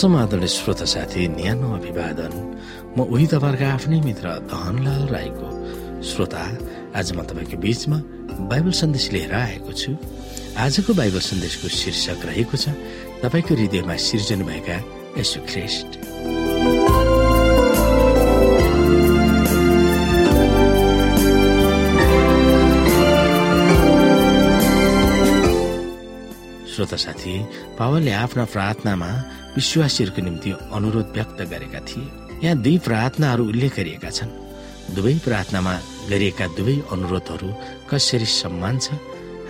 समाधान श्रोता साथी न्यानो अभिवादन। म उही तपाईँहरूको आफ्नै मित्र धनलाल राईको श्रोता। आज म तपाईँको बीचमा बाइबल सन्देश लिएर आएको छु। आजको बाइबल सन्देशको शीर्षक रहेको छ तपाईँको हृदयमा सिर्जन भएका यसु ख्रिस्ट श्रोता साथी पावलले आफ्ना प्रार्थनामा विश्वासीहरूको निम्ति अनुरोध व्यक्त गरेका थिए। यहाँ दुई प्रार्थनाहरू उल्लेख गरिएका छन्। दुवै प्रार्थनामा गरिएका दुवै अनुरोधहरू कसरी सम्मान छ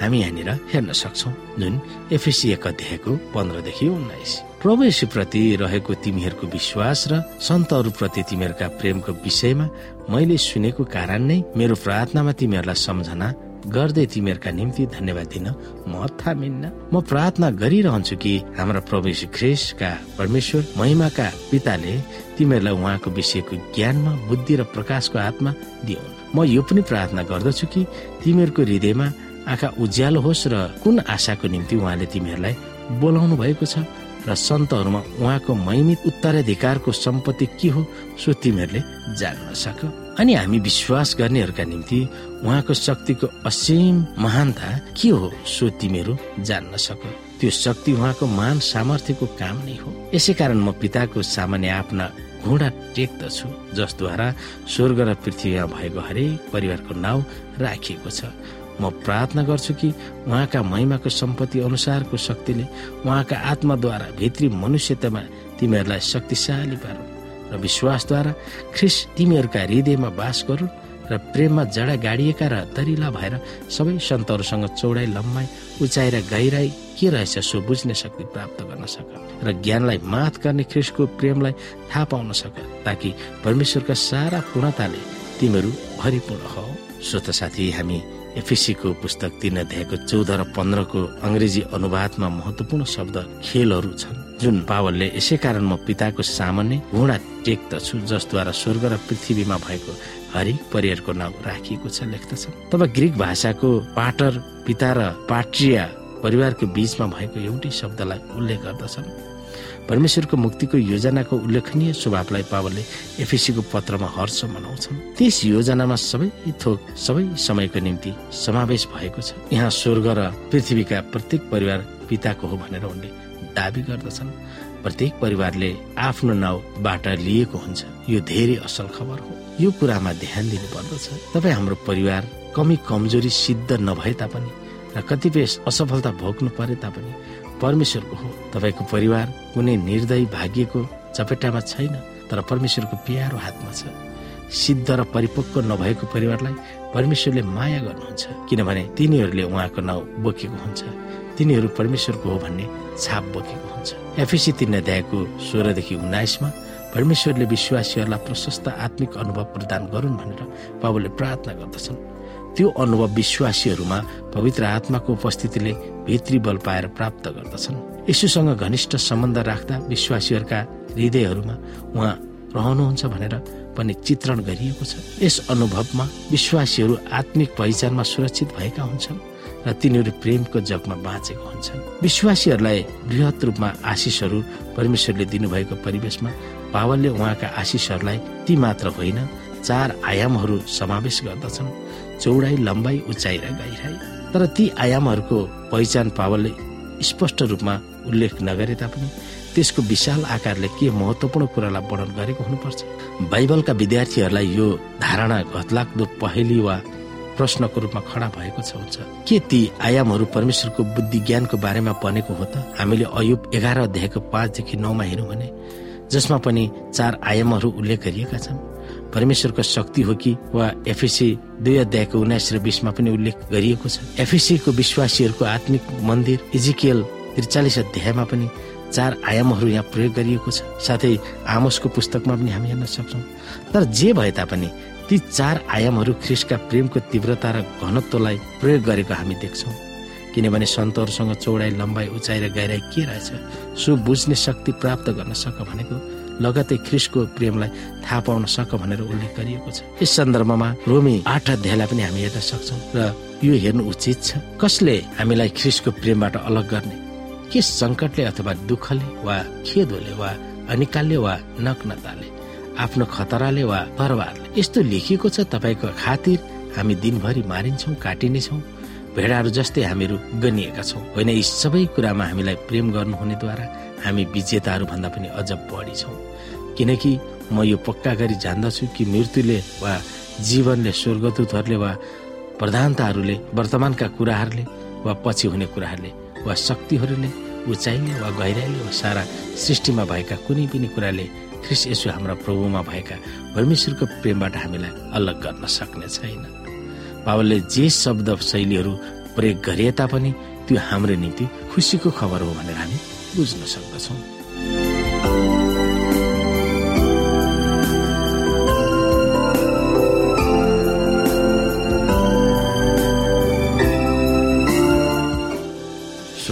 हामी यहाँनिर हेर्न सक्छौ। जुन एफएसी एक अध्यायको पन्ध्रदेखि उन्नाइस। प्रभु प्रति रहेको तिमीहरूको विश्वास र सन्तहरूप्रति तिमीहरूका प्रेमको विषयमा मैले सुनेको कारण नै मेरो प्रार्थनामा तिमीहरूलाई सम्झना गर्दै तिमीहरूका निम्ति धन्यवाद दिन म थामिन्न। म प्रार्थना गरिरहन्छु कि हाम्रा प्रभु ख्रेसका परमेश्वर महिमाका पिताले तिमीहरूलाई उहाँको विषयको ज्ञानमा बुद्धि र प्रकाशको आत्मा दिउन्। म यो पनि प्रार्थना गर्दछु कि तिमीहरूको हृदयमा आँखा उज्यालो होस् र कुन आशाको निम्ति उहाँले तिमीहरूलाई बोलाउनु भएको छ र सन्तहरूमा उहाँको महिमित उत्तराधिकारको सम्पत्ति के हो सो तिमीहरूले जान्न सक। अनि हामी विश्वास गर्नेहरूका निम्ति उहाँको शक्तिको असीम महानता के हो सो तिमीहरू जान्न सक। त्यो शक्ति उहाँको मान सामर्थ्यको काम नै हो। यसै कारण म पिताको सामान्य आफ्ना घुँडा टेक्दछु जसद्वारा स्वर्ग र पृथ्वीमा भएको हरेक परिवारको नाउँ राखिएको छ। म प्रार्थना गर्छु कि उहाँका महिमाको सम्पत्ति अनुसारको शक्तिले उहाँका आत्माद्वारा भित्री मनुष्यतामा तिमीहरूलाई शक्तिशाली पारौँ। र विश्वासद्वारा ख्रिस तिमीहरूका हृदयमा बास गरून् र प्रेममा जडा गाडिएका र दरिला भएर सबै सन्तहरूसँग चौडाइ लम्बाइ उचाइ र गहिराई के रहेछ सो बुझ्ने शक्ति प्राप्त गर्न सक। र ज्ञानलाई माथ गर्ने ख्रिसको प्रेमलाई थाहा पाउन सक ताकि परमेश्वरका सारा पूर्णताले तिमीहरू भरिपूर्ण हो। श्रोत साथी हामी एफिसीको पुस्तक तीन अध्यायको चौध र पन्ध्रको अङ्ग्रेजी अनुवादमा महत्वपूर्ण शब्द खेलहरू छन्। जुन पावलले यसै कारण म पिताको सामान्य घुँडा टेक्दछु जसद्वारा स्वर्ग र पृथ्वीमा भएको हरेक परिवारको नाम राखिएको छ लेख्दछ। तब ग्रिक भाषाको पाटर पिता र पाट्रिया परिवारको बीचमा भएको एउटै शब्दलाई उल्लेख गर्दछन्। परमेश्वरको मुक्तिको योजनाको उल्लेखनीय स्वभावलाई पावलले एफिसीको पत्रमा हर्ष मनाउँछन्। त्यस योजनामा सबै थोक सबै समयको निम्ति समावेश भएको छ। यहाँ स्वर्ग र पृथ्वीका प्रत्येक परिवार पिताको हो भनेर उनले दावी गर्दछन्। प्रत्येक परिवारले आफ्नो नाउँबाट लिएको हुन्छ। यो धेरै असल खबर हो। यो कुरामा ध्यान दिनु पर्दछ तपाईँ हाम्रो परिवार कमी कमजोरी सिद्ध नभए तापनि र कतिपय असफलता भोग्नु परे तापनि परमेश्वरको हो। तपाईँको परिवार कुनै निर्दय भाग्यको चपेटामा छैन तर परमेश्वरको प्यारो हातमा छ। सिद्ध र परिपक्व नभएको परिवारलाई परमेश्वरले माया गर्नुहुन्छ। किनभने तिनीहरूले उहाँको नाउँ बोकेको हुन्छ। तिनीहरू परमेश्वरको हो भन्ने छाप बोकेको हुन्छ। एफिसी तिन अध्यायको सोह्रदेखि उन्नाइसमा परमेश्वरले विश्वासीहरूलाई प्रशस्त आत्मिक अनुभव प्रदान गरून् भनेर बाबुले प्रार्थना गर्दछन्। त्यो अनुभव विश्वासीहरूमा पवित्र आत्माको उपस्थितिले भित्री बल पाएर प्राप्त गर्दछन्। यसुसँग घनिष्ठ सम्बन्ध राख्दा विश्वासीहरूका हृदयहरूमा उहाँ रहनुहुन्छ भनेर पनि चित्रण गरिएको छ। यस अनुभवमा विश्वासीहरू आत्मिक पहिचानमा सुरक्षित भएका हुन्छन् र तिनीहरू प्रेमको जगमा बाँचेको हुन्छन्। विश्वासीहरूलाई वृहत रूपमा आशिषहरू परमेश्वरले दिनुभएको परिवेशमा पावलले उहाँका आशिषहरूलाई ती मात्र होइन चार आयामहरू समावेश गर्दछन्। चौडाइ लम्बाइ उचाइ र गहिराई तर ती आयामहरूको पहिचान पावलले स्पष्ट रूपमा उल्लेख नगरे तापनि त्यसको विशाल आकारले के महत्वपूर्ण कुरालाई वर्णन गरेको हुनुपर्छ? बाइबलका विद्यार्थीहरूलाई यो धारणा घतलाग्दो पहेली वा प्रश्नको रूपमा खडा भएको छ हुन्छ। के ती आयामहरू परमेश्वरको बुद्धि ज्ञानको बारेमा बनेको हो त? हामीले अयुब एघार अध्यायको पाँचदेखि नौमा हेर्यौँ भने जसमा पनि चार आयामहरू उल्लेख गरिएका छन्। परमेश्वरको शक्ति हो कि वा एफएसी दुई अध्यायको उन्नाइस र बिसमा पनि उल्लेख गरिएको छ। एफएसीको विश्वासीहरूको आत्मिक मन्दिर इजिकियल त्रिचालिस अध्यायमा पनि चार आयामहरू यहाँ प्रयोग गरिएको छ। साथै आमोसको पुस्तकमा पनि हामी हेर्न सक्छौँ। तर जे भए तापनि ती चार आयामहरू ख्रिसका प्रेमको तीव्रता र घनत्वलाई प्रयोग गरेको हामी देख्छौँ। किनभने सन्तहरूसँग चौडाइ लम्बाइ उचाइ र गहिराई के रहेछ सो बुझ्ने शक्ति प्राप्त गर्न सक भनेको लगतै ख्रिसको प्रेमलाई थाहा पाउन सक भनेर उल्लेख गरिएको छ। यस सन्दर्भमा रोमी आठ अध्यायलाई पनि हामी हेर्न सक्छौँ। र यो हेर्नु उचित छ। कसले हामीलाई ख्रिसको प्रेमबाट अलग गर्ने? के सङ्कटले अथवा दुःखले वा खेदोले वा अनिकालले वा नग्नताले आफ्नो खतराले वा तरवारले यस्तो लेखिएको छ तपाईँको खातिर हामी दिनभरि मारिन्छौँ काटिनेछौँ भेडाहरू जस्तै हामीहरू गनिएका छौँ। होइन यी सबै कुरामा हामीलाई प्रेम गर्नुहुनेद्वारा हामी विजेताहरू भन्दा पनि अझ बढी छौँ। किनकि म यो पक्का गरी जान्दछु कि मृत्युले वा जीवनले स्वर्गदूतहरूले वा प्रधानताहरूले वर्तमानका कुराहरूले वा पछि हुने कुराहरूले वा शक्तिहरूले उचाइले वा गहिराइले वा सारा सृष्टिमा भएका कुनै पनि कुराले ख्रिस यसो हाम्रा प्रभुमा भएका परमेश्वरको प्रेमबाट हामीलाई अलग गर्न सक्ने छैन। बाबाले जे शब्द शैलीहरू प्रयोग गरे तापनि त्यो हाम्रो निम्ति खुसीको खबर हो भनेर हामी बुझ्न सक्दछौँ।